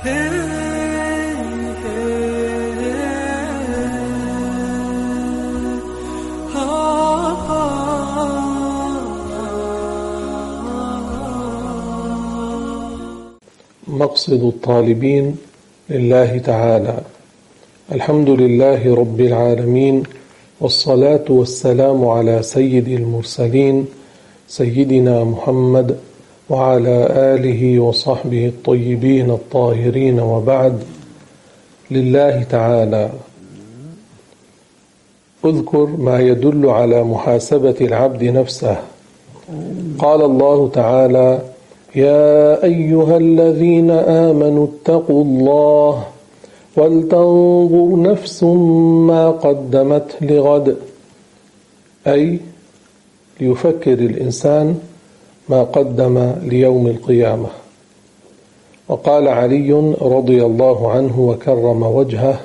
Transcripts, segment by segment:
مقصد الطالبين لله تعالى. الحمد لله رب العالمين والصلاة والسلام على سيد المرسلين سيدنا محمد وعلى آله وصحبه الطيبين الطاهرين وبعد. لله تعالى. اذكر ما يدل على محاسبة العبد نفسه. قال الله تعالى يا أيها الذين آمنوا اتقوا الله ولتنظر نفس ما قدمت لغد. أي ليفكر الإنسان ما قدم ليوم القيامة. وقال علي رضي الله عنه وكرم وجهه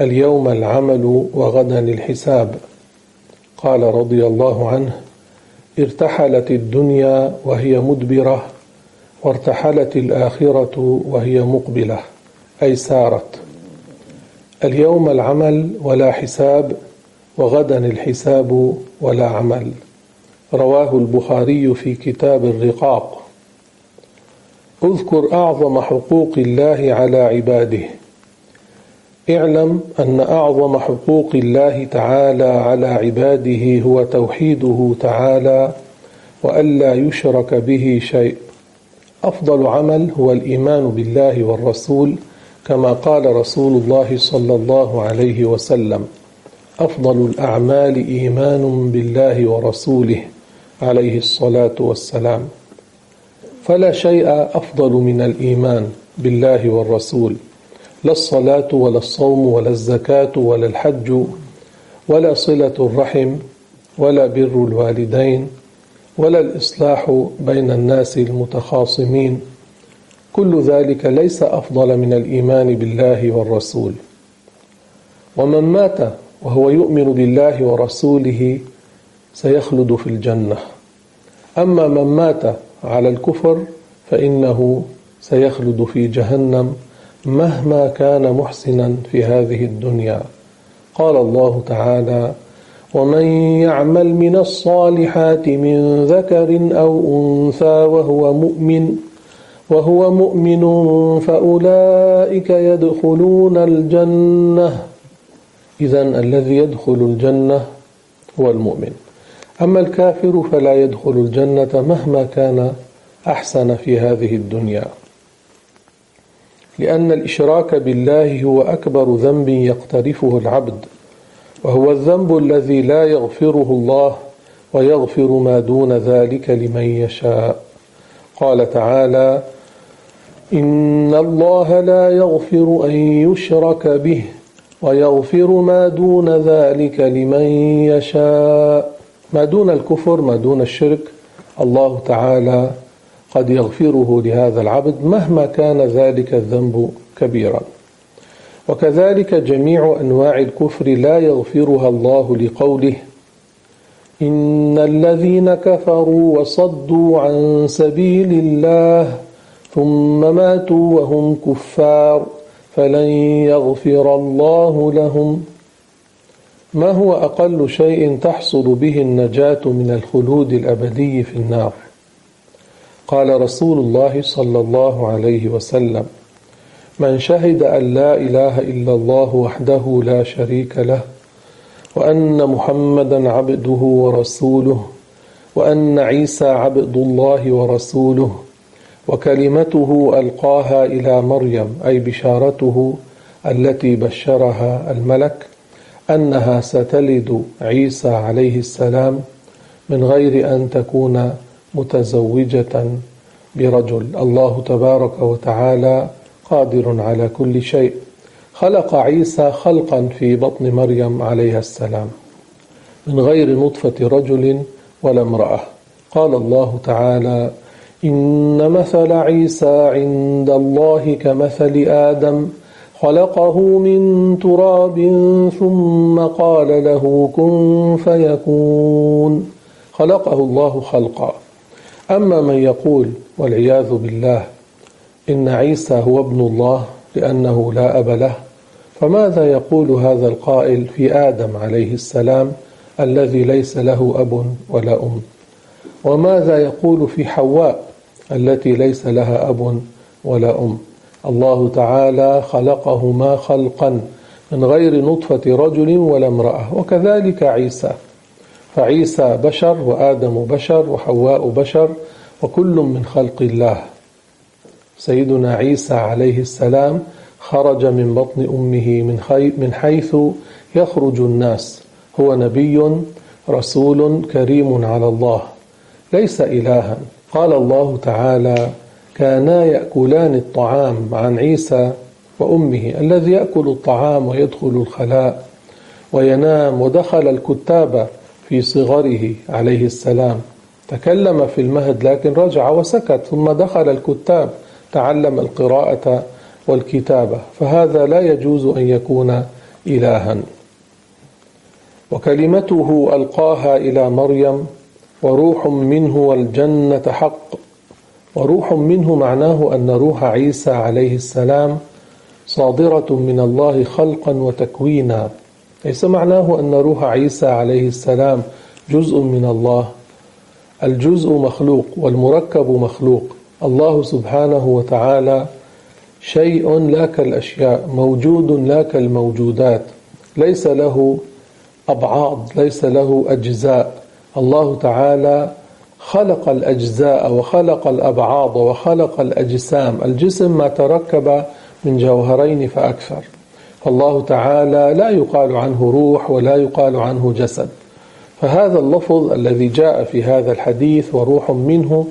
اليوم العمل وغدا الحساب. قال رضي الله عنه ارتحلت الدنيا وهي مدبرة وارتحلت الآخرة وهي مقبلة أي سارت. اليوم العمل ولا حساب وغدا الحساب ولا عمل. رواه البخاري في كتاب الرقاق. اذكر أعظم حقوق الله على عباده. اعلم أن أعظم حقوق الله تعالى على عباده هو توحيده تعالى وألا يشرك به شيء. أفضل عمل هو الإيمان بالله والرسول كما قال رسول الله صلى الله عليه وسلم. أفضل الأعمال إيمان بالله ورسوله. عليه الصلاة والسلام. فلا شيء أفضل من الإيمان بالله والرسول. لا الصلاة ولا الصوم ولا الزكاة ولا الحج ولا صلة الرحم ولا بر الوالدين ولا الإصلاح بين الناس المتخاصمين. كل ذلك ليس أفضل من الإيمان بالله والرسول. ومن مات وهو يؤمن بالله ورسوله سيخلد في الجنة. أما من مات على الكفر فإنه سيخلد في جهنم مهما كان محسنا في هذه الدنيا. قال الله تعالى ومن يعمل من الصالحات من ذكر أو أنثى وهو مؤمن وهو مؤمن فأولئك يدخلون الجنة. إذا الذي يدخل الجنة هو المؤمن. أما الكافر فلا يدخل الجنة مهما كان أحسن في هذه الدنيا. لأن الإشراك بالله هو أكبر ذنب يقترفه العبد وهو الذنب الذي لا يغفره الله ويغفر ما دون ذلك لمن يشاء. قال تعالى إن الله لا يغفر أن يشرك به ويغفر ما دون ذلك لمن يشاء. ما دون الكفر ما دون الشرك الله تعالى قد يغفره لهذا العبد مهما كان ذلك الذنب كبيرا. وكذلك جميع أنواع الكفر لا يغفرها الله لقوله إن الذين كفروا وصدوا عن سبيل الله ثم ماتوا وهم كفار فلن يغفر الله لهم ما هو أقل شيء تحصل به النجاة من الخلود الأبدي في النار؟ قال رسول الله صلى الله عليه وسلم من شهد أن لا إله إلا الله وحده لا شريك له وأن محمدا عبده ورسوله وأن عيسى عبد الله ورسوله وكلمته ألقاها إلى مريم أي بشارته التي بشرها الملك أنها ستلد عيسى عليه السلام من غير أن تكون متزوجة برجل. الله تبارك وتعالى قادر على كل شيء. خلق عيسى خلقا في بطن مريم عليها السلام من غير نطفة رجل ولا امرأة. قال الله تعالى إن مثل عيسى عند الله كمثل آدم. خلقه من تراب ثم قال له كن فيكون. خلقه الله خلقا. أما من يقول والعياذ بالله إن عيسى هو ابن الله لأنه لا أب له فماذا يقول هذا القائل في آدم عليه السلام الذي ليس له أب ولا أم؟ وماذا يقول في حواء التي ليس لها أب ولا أم؟ الله تعالى خلقهما خلقا من غير نطفة رجل ولا امرأة وكذلك عيسى. فعيسى بشر وآدم بشر وحواء بشر وكل من خلق الله. سيدنا عيسى عليه السلام خرج من بطن أمه من, من حيث يخرج الناس. هو نبي رسول كريم على الله. ليس إلها. قال الله تعالى كانا يأكلان الطعام عن عيسى وأمه الذي يأكل الطعام ويدخل الخلاء وينام ودخل الكتاب في صغره عليه السلام. تكلم في المهد لكن رجع وسكت ثم دخل الكتاب تعلم القراءة والكتابة. فهذا لا يجوز أن يكون إلها. وكلمته ألقاها إلى مريم وروح منه والجنة حق. وروح منه معناه أن روح عيسى عليه السلام صادرة من الله خلقا وتكوينا. ليس معناه أن روح عيسى عليه السلام جزء من الله. الجزء مخلوق والمركب مخلوق. الله سبحانه وتعالى شيء لا كالأشياء موجود لا كالموجودات. ليس له أبعاض ليس له أجزاء. الله تعالى خلق الأجزاء وخلق الأبعاض وخلق الأجسام. الجسم ما تركب من جوهرين فأكثر. فالله تعالى لا يقال عنه روح ولا يقال عنه جسد. فهذا اللفظ الذي جاء في هذا الحديث وروح منه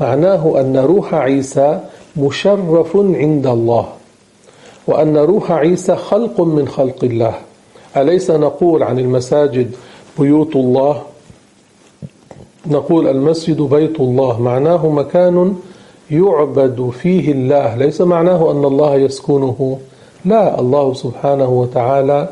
معناه أن روح عيسى مشرف عند الله وأن روح عيسى خلق من خلق الله. أليس نقول عن المساجد بيوت الله نقول المسجد بيت الله معناه مكان يعبد فيه الله. ليس معناه أن الله يسكنه. لا الله سبحانه وتعالى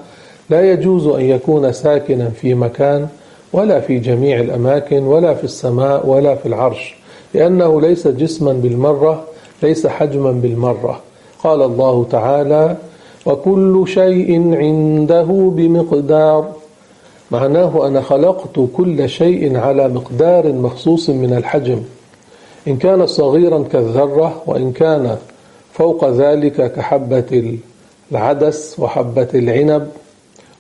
لا يجوز أن يكون ساكنا في مكان ولا في جميع الأماكن ولا في السماء ولا في العرش لأنه ليس جسما بالمرة ليس حجما بالمرة. قال الله تعالى وكل شيء عنده بمقدار معناه أنا خلقت كل شيء على مقدار مخصوص من الحجم. إن كان صغيرا كالذرة وإن كان فوق ذلك كحبة العدس وحبة العنب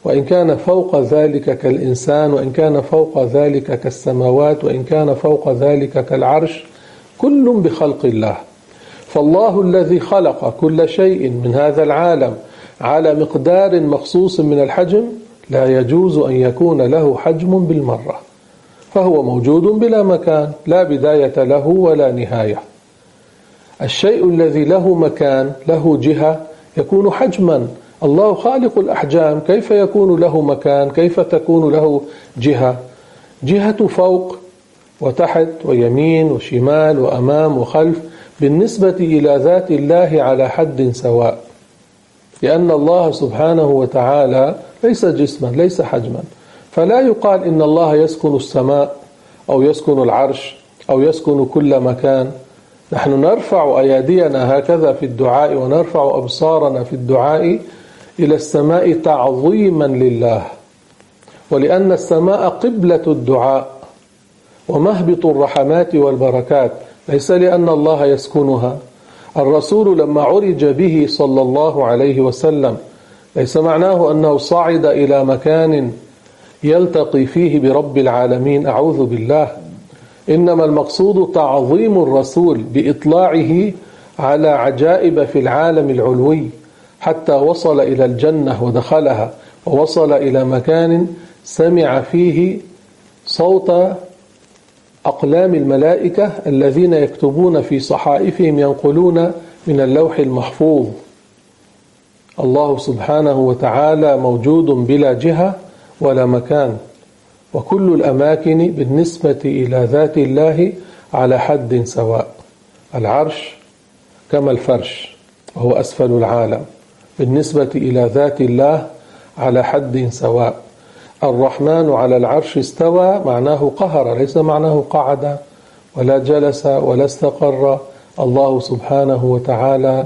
وإن كان فوق ذلك كالإنسان وإن كان فوق ذلك كالسماوات وإن كان فوق ذلك كالعرش كل بخلق الله. فالله الذي خلق كل شيء من هذا العالم على مقدار مخصوص من الحجم لا يجوز أن يكون له حجم بالمرة فهو موجود بلا مكان لا بداية له ولا نهاية. الشيء الذي له مكان له جهة يكون حجما. الله خالق الأحجام كيف يكون له مكان؟ كيف تكون له جهة؟ جهة فوق وتحت ويمين وشمال وأمام وخلف بالنسبة إلى ذات الله على حد سواء. لأن الله سبحانه وتعالى ليس جسما ليس حجما. فلا يقال إن الله يسكن السماء أو يسكن العرش أو يسكن كل مكان. نحن نرفع أيادينا هكذا في الدعاء ونرفع أبصارنا في الدعاء إلى السماء تعظيما لله. ولأن السماء قبلة الدعاء ومهبط الرحمات والبركات. ليس لأن الله يسكنها. الرسول لما عرج به صلى الله عليه وسلم ليس معناه أنه صعد إلى مكان يلتقي فيه برب العالمين أعوذ بالله. إنما المقصود تعظيم الرسول بإطلاعه على عجائب في العالم العلوي حتى وصل إلى الجنة ودخلها ووصل إلى مكان سمع فيه صوت أقلام الملائكة الذين يكتبون في صحائفهم ينقلون من اللوح المحفوظ. الله سبحانه وتعالى موجود بلا جهة ولا مكان وكل الأماكن بالنسبة إلى ذات الله على حد سواء. العرش كما الفرش وهو أسفل العالم بالنسبة إلى ذات الله على حد سواء. الرحمن على العرش استوى معناه قهر ليس معناه قعد ولا جلس ولا استقر. الله سبحانه وتعالى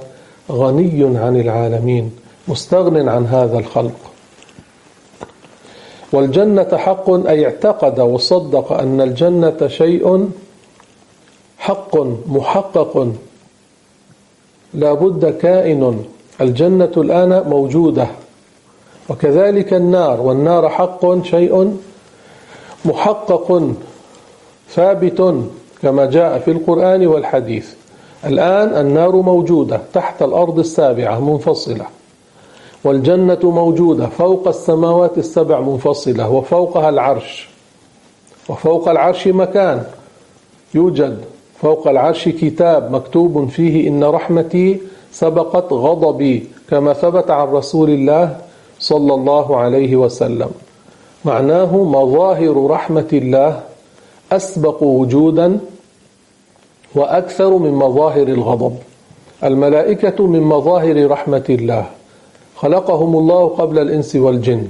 غني عن العالمين مستغن عن هذا الخلق. والجنة حق أي اعتقد وصدق أن الجنة شيء حق محقق. لا بد كائن. الجنة الآن موجودة. وكذلك النار والنار حق شيء محقق ثابت كما جاء في القرآن والحديث. الآن النار موجودة تحت الأرض السابعة منفصلة والجنة موجودة فوق السماوات السبع منفصلة وفوقها العرش وفوق العرش مكان يوجد فوق العرش كتاب مكتوب فيه إن رحمتي سبقت غضبي كما ثبت عن رسول الله صلى الله عليه وسلم. معناه مظاهر رحمة الله أسبق وجودا وأكثر من مظاهر الغضب. الملائكة من مظاهر رحمة الله. خلقهم الله قبل الإنس والجن.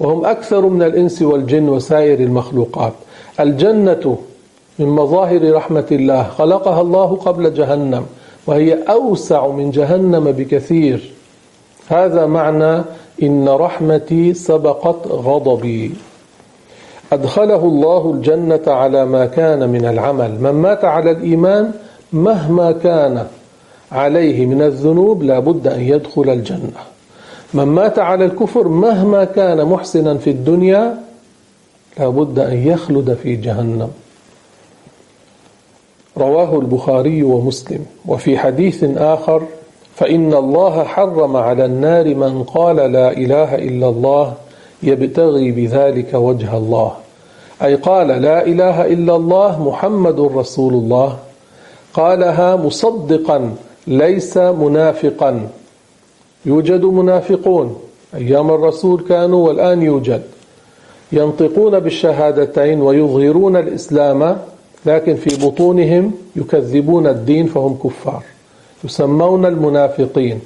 وهم أكثر من الإنس والجن وسائر المخلوقات. الجنة من مظاهر رحمة الله. خلقها الله قبل جهنم. وهي أوسع من جهنم بكثير. هذا معنى إن رحمتي سبقت غضبي. أدخله الله الجنة على ما كان من العمل. من مات على الإيمان مهما كان عليه من الذنوب لا بد أن يدخل الجنة. من مات على الكفر مهما كان محسنا في الدنيا لا بد أن يخلد في جهنم. رواه البخاري ومسلم. وفي حديث آخر فإن الله حرم على النار من قال لا إله إلا الله يبتغي بذلك وجه الله. أي قال لا إله إلا الله محمد رسول الله. قالها مصدقا ليس منافقا. يوجد منافقون. أيام الرسول كانوا والآن يوجد. ينطقون بالشهادتين ويظهرون الإسلام لكن في بطونهم يكذبون الدين فهم كفار. يسمون المنافقين.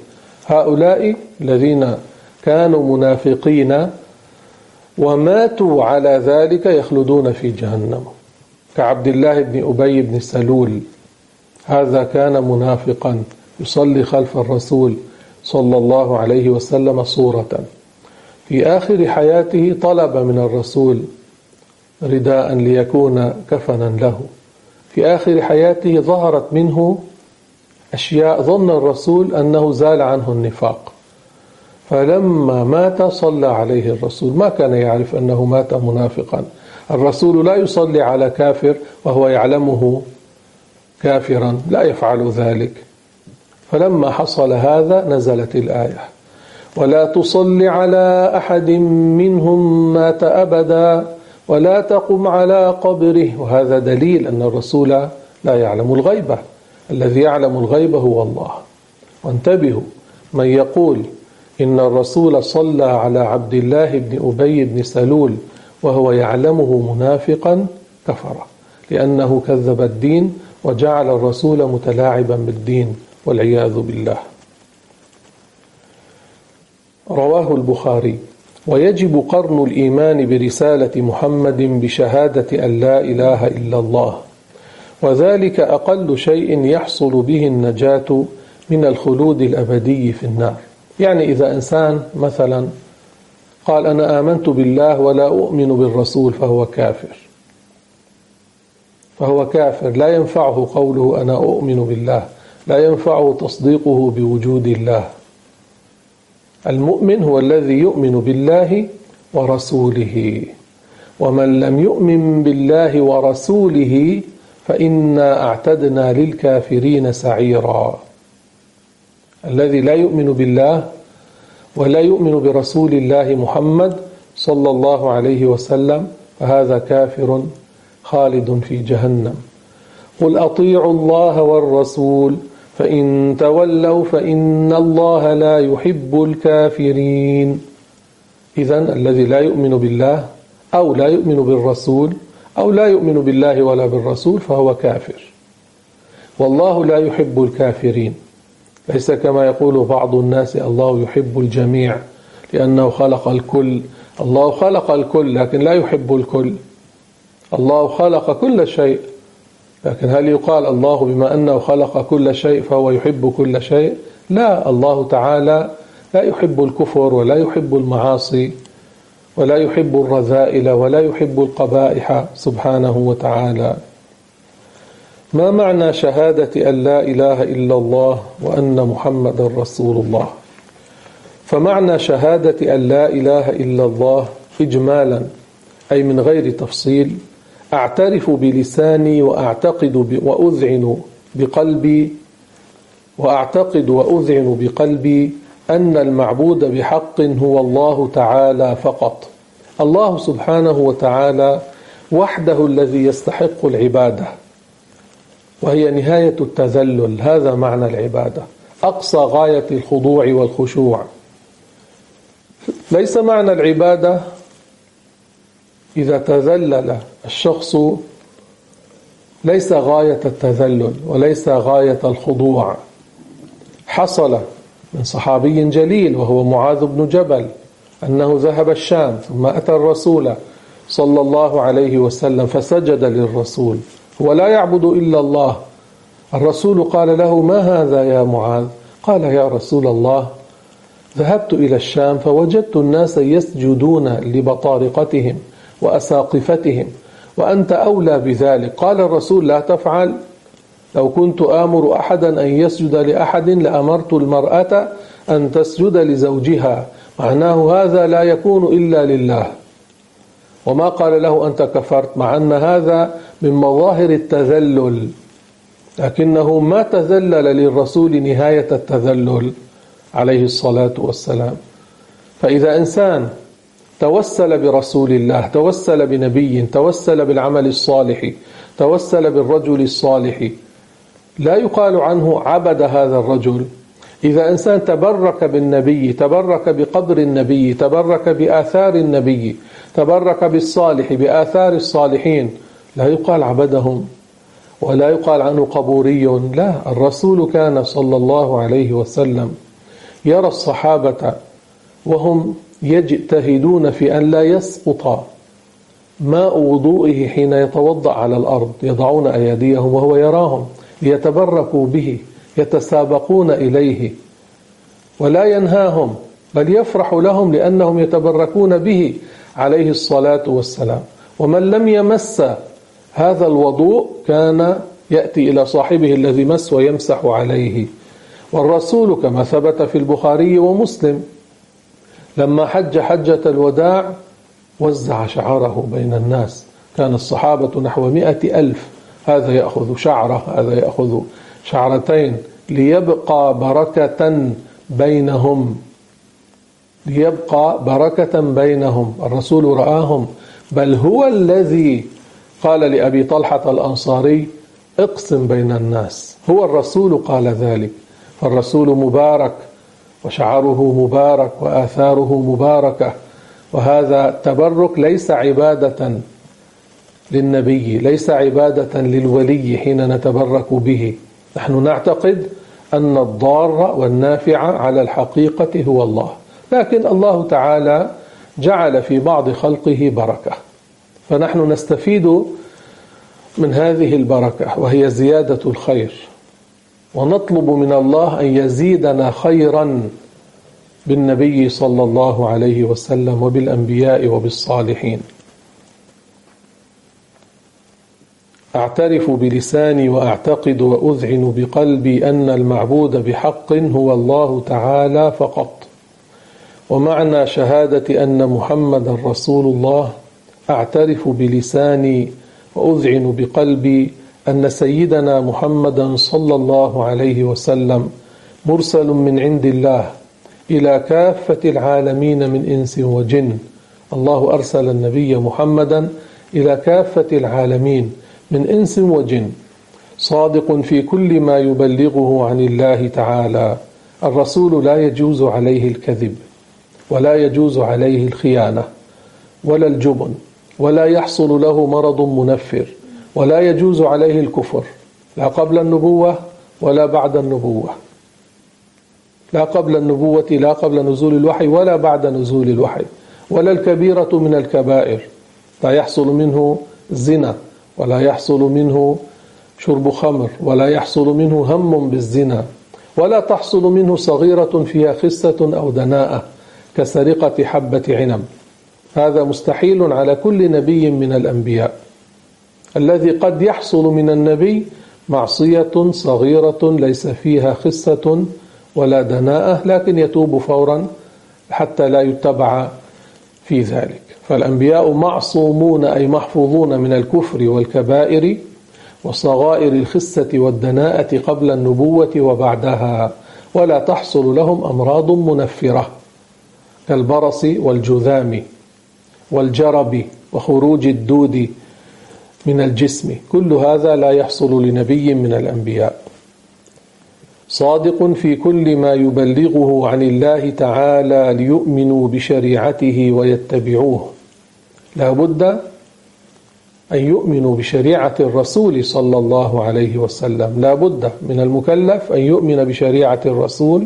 هؤلاء الذين كانوا منافقين وماتوا على ذلك يخلدون في جهنم. كعبد الله بن أبي بن سلول هذا كان منافقا يصلي خلف الرسول صلى الله عليه وسلم صورة. في آخر حياته طلب من الرسول رداء ليكون كفنا له. في آخر حياته ظهرت منه أشياء ظن الرسول أنه زال عنه النفاق. فلما مات صلى عليه الرسول ما كان يعرف أنه مات منافقا. الرسول لا يصلي على كافر وهو يعلمه كافرا لا يفعل ذلك. فلما حصل هذا نزلت الآية. ولا تصل على أحد منهم مات أبدا ولا تقم على قبره. وهذا دليل أن الرسول لا يعلم الغيبة الذي يعلم الغيب هو الله. وانتبهوا من يقول إن الرسول صلى على عبد الله بن أبي بن سلول وهو يعلمه منافقا كفر لأنه كذب الدين وجعل الرسول متلاعبا بالدين والعياذ بالله. رواه البخاري ويجب قرن الإيمان برسالة محمد بشهادة أن لا إله إلا الله. وذلك أقل شيء يحصل به النجاة من الخلود الأبدي في النار. يعني إذا إنسان مثلا قال أنا آمنت بالله ولا أؤمن بالرسول فهو كافر. فهو كافر. لا ينفعه قوله أنا أؤمن بالله. لا ينفعه تصديقه بوجود الله. المؤمن هو الذي يؤمن بالله ورسوله. ومن لم يؤمن بالله ورسوله فإنا أعتدنا للكافرين سعيرا. الذي لا يؤمن بالله ولا يؤمن برسول الله محمد صلى الله عليه وسلم فهذا كافر خالد في جهنم. قل أطيعوا الله والرسول فإن تولوا فإن الله لا يحب الكافرين. إذا الذي لا يؤمن بالله أو لا يؤمن بالرسول أو لا يؤمن بالله ولا بالرسول فهو كافر. والله لا يحب الكافرين. ليس كما يقول بعض الناس الله يحب الجميع لأنه خلق الكل. الله خلق الكل لكن لا يحب الكل. الله خلق كل شيء لكن هل يقال الله بما أنه خلق كل شيء فهو يحب كل شيء؟ لا الله تعالى لا يحب الكفر ولا يحب المعاصي. ولا يحب الرذائل ولا يحب القبائح سبحانه وتعالى. ما معنى شهادة أن لا إله إلا الله وأن محمد رسول الله؟ فمعنى شهادة أن لا إله إلا الله إجمالا أي من غير تفصيل أعترف بلساني وأعتقد وأذعن بقلبي وأعتقد وأذعن بقلبي أن المعبود بحق هو الله تعالى فقط. الله سبحانه وتعالى وحده الذي يستحق العبادة وهي نهاية التذلل هذا معنى العبادة أقصى غاية الخضوع والخشوع. ليس معنى العبادة إذا تذلل الشخص ليس غاية التذلل وليس غاية الخضوع. حصل من صحابي جليل وهو معاذ بن جبل أنه ذهب الشام ثم أتى الرسول صلى الله عليه وسلم فسجد للرسول هو لا يعبد إلا الله. الرسول قال له ما هذا يا معاذ؟ قال يا رسول الله ذهبت إلى الشام فوجدت الناس يسجدون لبطارقتهم وأساقفتهم وأنت أولى بذلك. قال الرسول لا تفعل. لو كنت آمر أحدا أن يسجد لأحد لأمرت المرأة أن تسجد لزوجها. معناه هذا لا يكون إلا لله. وما قال له أنت كفرت مع أن هذا من مظاهر التذلل. لكنه ما تذلل للرسول نهاية التذلل عليه الصلاة والسلام. فإذا إنسان توسل برسول الله توسل بنبي توسل بالعمل الصالح توسل بالرجل الصالح لا يقال عنه عبد هذا الرجل. إذا إنسان تبرك بالنبي تبرك بقبر النبي تبرك بآثار النبي تبرك بالصالح بآثار الصالحين لا يقال عبدهم ولا يقال عنه قبوري. لا الرسول كان صلى الله عليه وسلم يرى الصحابة وهم يجتهدون في أن لا يسقط ماء وضوئه حين يتوضأ على الأرض يضعون أيديهم وهو يراهم. ليتبركوا به يتسابقون إليه. ولا ينهاهم بل يفرح لهم لأنهم يتبركون به عليه الصلاة والسلام. ومن لم يمس هذا الوضوء كان يأتي إلى صاحبه الذي مس ويمسح عليه. والرسول كما ثبت في البخاري ومسلم لما حج حجة الوداع وزع شعره بين الناس. كان الصحابة نحو مئة ألف. هذا يأخذ شعرة هذا يأخذ شعرتين. ليبقى بركة بينهم. ليبقى بركة بينهم. الرسول رآهم. بل هو الذي قال لأبي طلحة الأنصاري اقسم بين الناس. هو الرسول قال ذلك. فالرسول مبارك وشعره مبارك وآثاره مباركة. وهذا التبرك ليس عبادة. للنبي ليس عبادة للولي حين نتبرك به. نحن نعتقد أن الضار والنافع على الحقيقة هو الله. لكن الله تعالى جعل في بعض خلقه بركة. فنحن نستفيد من هذه البركة وهي زيادة الخير. ونطلب من الله أن يزيدنا خيرا بالنبي صلى الله عليه وسلم وبالأنبياء وبالصالحين. أعترف بلساني وأعتقد وأذعن بقلبي أن المعبود بحق هو الله تعالى فقط. ومعنى شهادة أن محمد رسول الله أعترف بلساني وأذعن بقلبي أن سيدنا محمدا صلى الله عليه وسلم مرسل من عند الله إلى كافة العالمين من إنس وجن. الله أرسل النبي محمدا إلى كافة العالمين من إنس وجن صادق في كل ما يبلغه عن الله تعالى. الرسول لا يجوز عليه الكذب ولا يجوز عليه الخيانة ولا الجبن ولا يحصل له مرض منفر ولا يجوز عليه الكفر لا قبل النبوة ولا بعد النبوة. لا قبل النبوة لا قبل نزول الوحي ولا بعد نزول الوحي ولا الكبيرة من الكبائر. لا يحصل منه زنا ولا يحصل منه شرب خمر ولا يحصل منه هم بالزنا ولا تحصل منه صغيرة فيها خسة أو دناءة كسرقة حبة عنب. هذا مستحيل على كل نبي من الأنبياء. الذي قد يحصل من النبي معصية صغيرة ليس فيها خسة ولا دناءة لكن يتوب فورا حتى لا يتبع في ذلك. فالأنبياء معصومون أي محفوظون من الكفر والكبائر وصغائر الخسة والدناءة قبل النبوة وبعدها ولا تحصل لهم أمراض منفرة كالبرص والجذام والجرب وخروج الدود من الجسم. كل هذا لا يحصل لنبي من الأنبياء. صادق في كل ما يبلغه عن الله تعالى ليؤمنوا بشريعته ويتبعوه. لا بد أن يؤمنوا بشريعة الرسول صلى الله عليه وسلم. لا بد من المكلف أن يؤمن بشريعة الرسول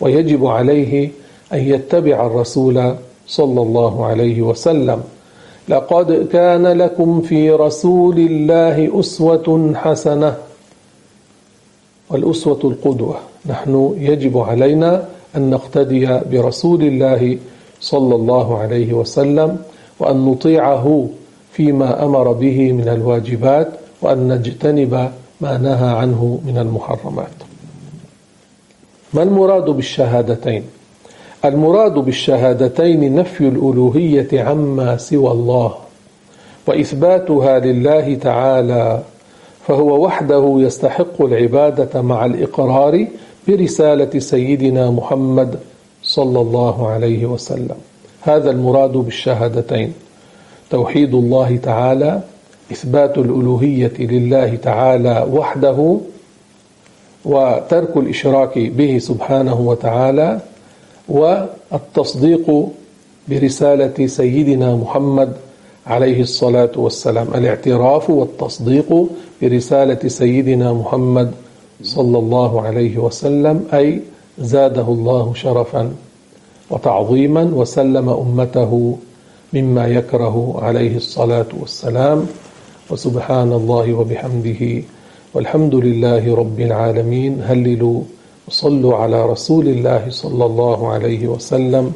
ويجب عليه أن يتبع الرسول صلى الله عليه وسلم. لقد كان لكم في رسول الله أسوة حسنة. والأسوة القدوة. نحن يجب علينا أن نقتدي برسول الله صلى الله عليه وسلم وأن نطيعه فيما أمر به من الواجبات وأن نجتنب ما نهى عنه من المحرمات. ما المراد بالشهادتين؟ المراد بالشهادتين نفي الألوهية عما سوى الله وإثباتها لله تعالى فهو وحده يستحق العبادة مع الإقرار برسالة سيدنا محمد صلى الله عليه وسلم. هذا المراد بالشهادتين توحيد الله تعالى إثبات الألوهية لله تعالى وحده وترك الإشراك به سبحانه وتعالى والتصديق برسالة سيدنا محمد عليه الصلاة والسلام. الاعتراف والتصديق برسالة سيدنا محمد صلى الله عليه وسلم أي زاده الله شرفا وتعظيما وسلم أمته مما يكره عليه الصلاة والسلام. وسبحان الله وبحمده والحمد لله رب العالمين. هللوا وصلوا على رسول الله صلى الله عليه وسلم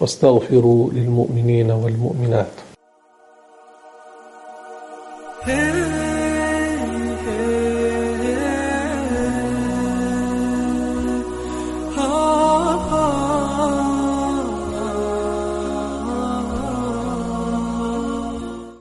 واستغفروا للمؤمنين والمؤمنات.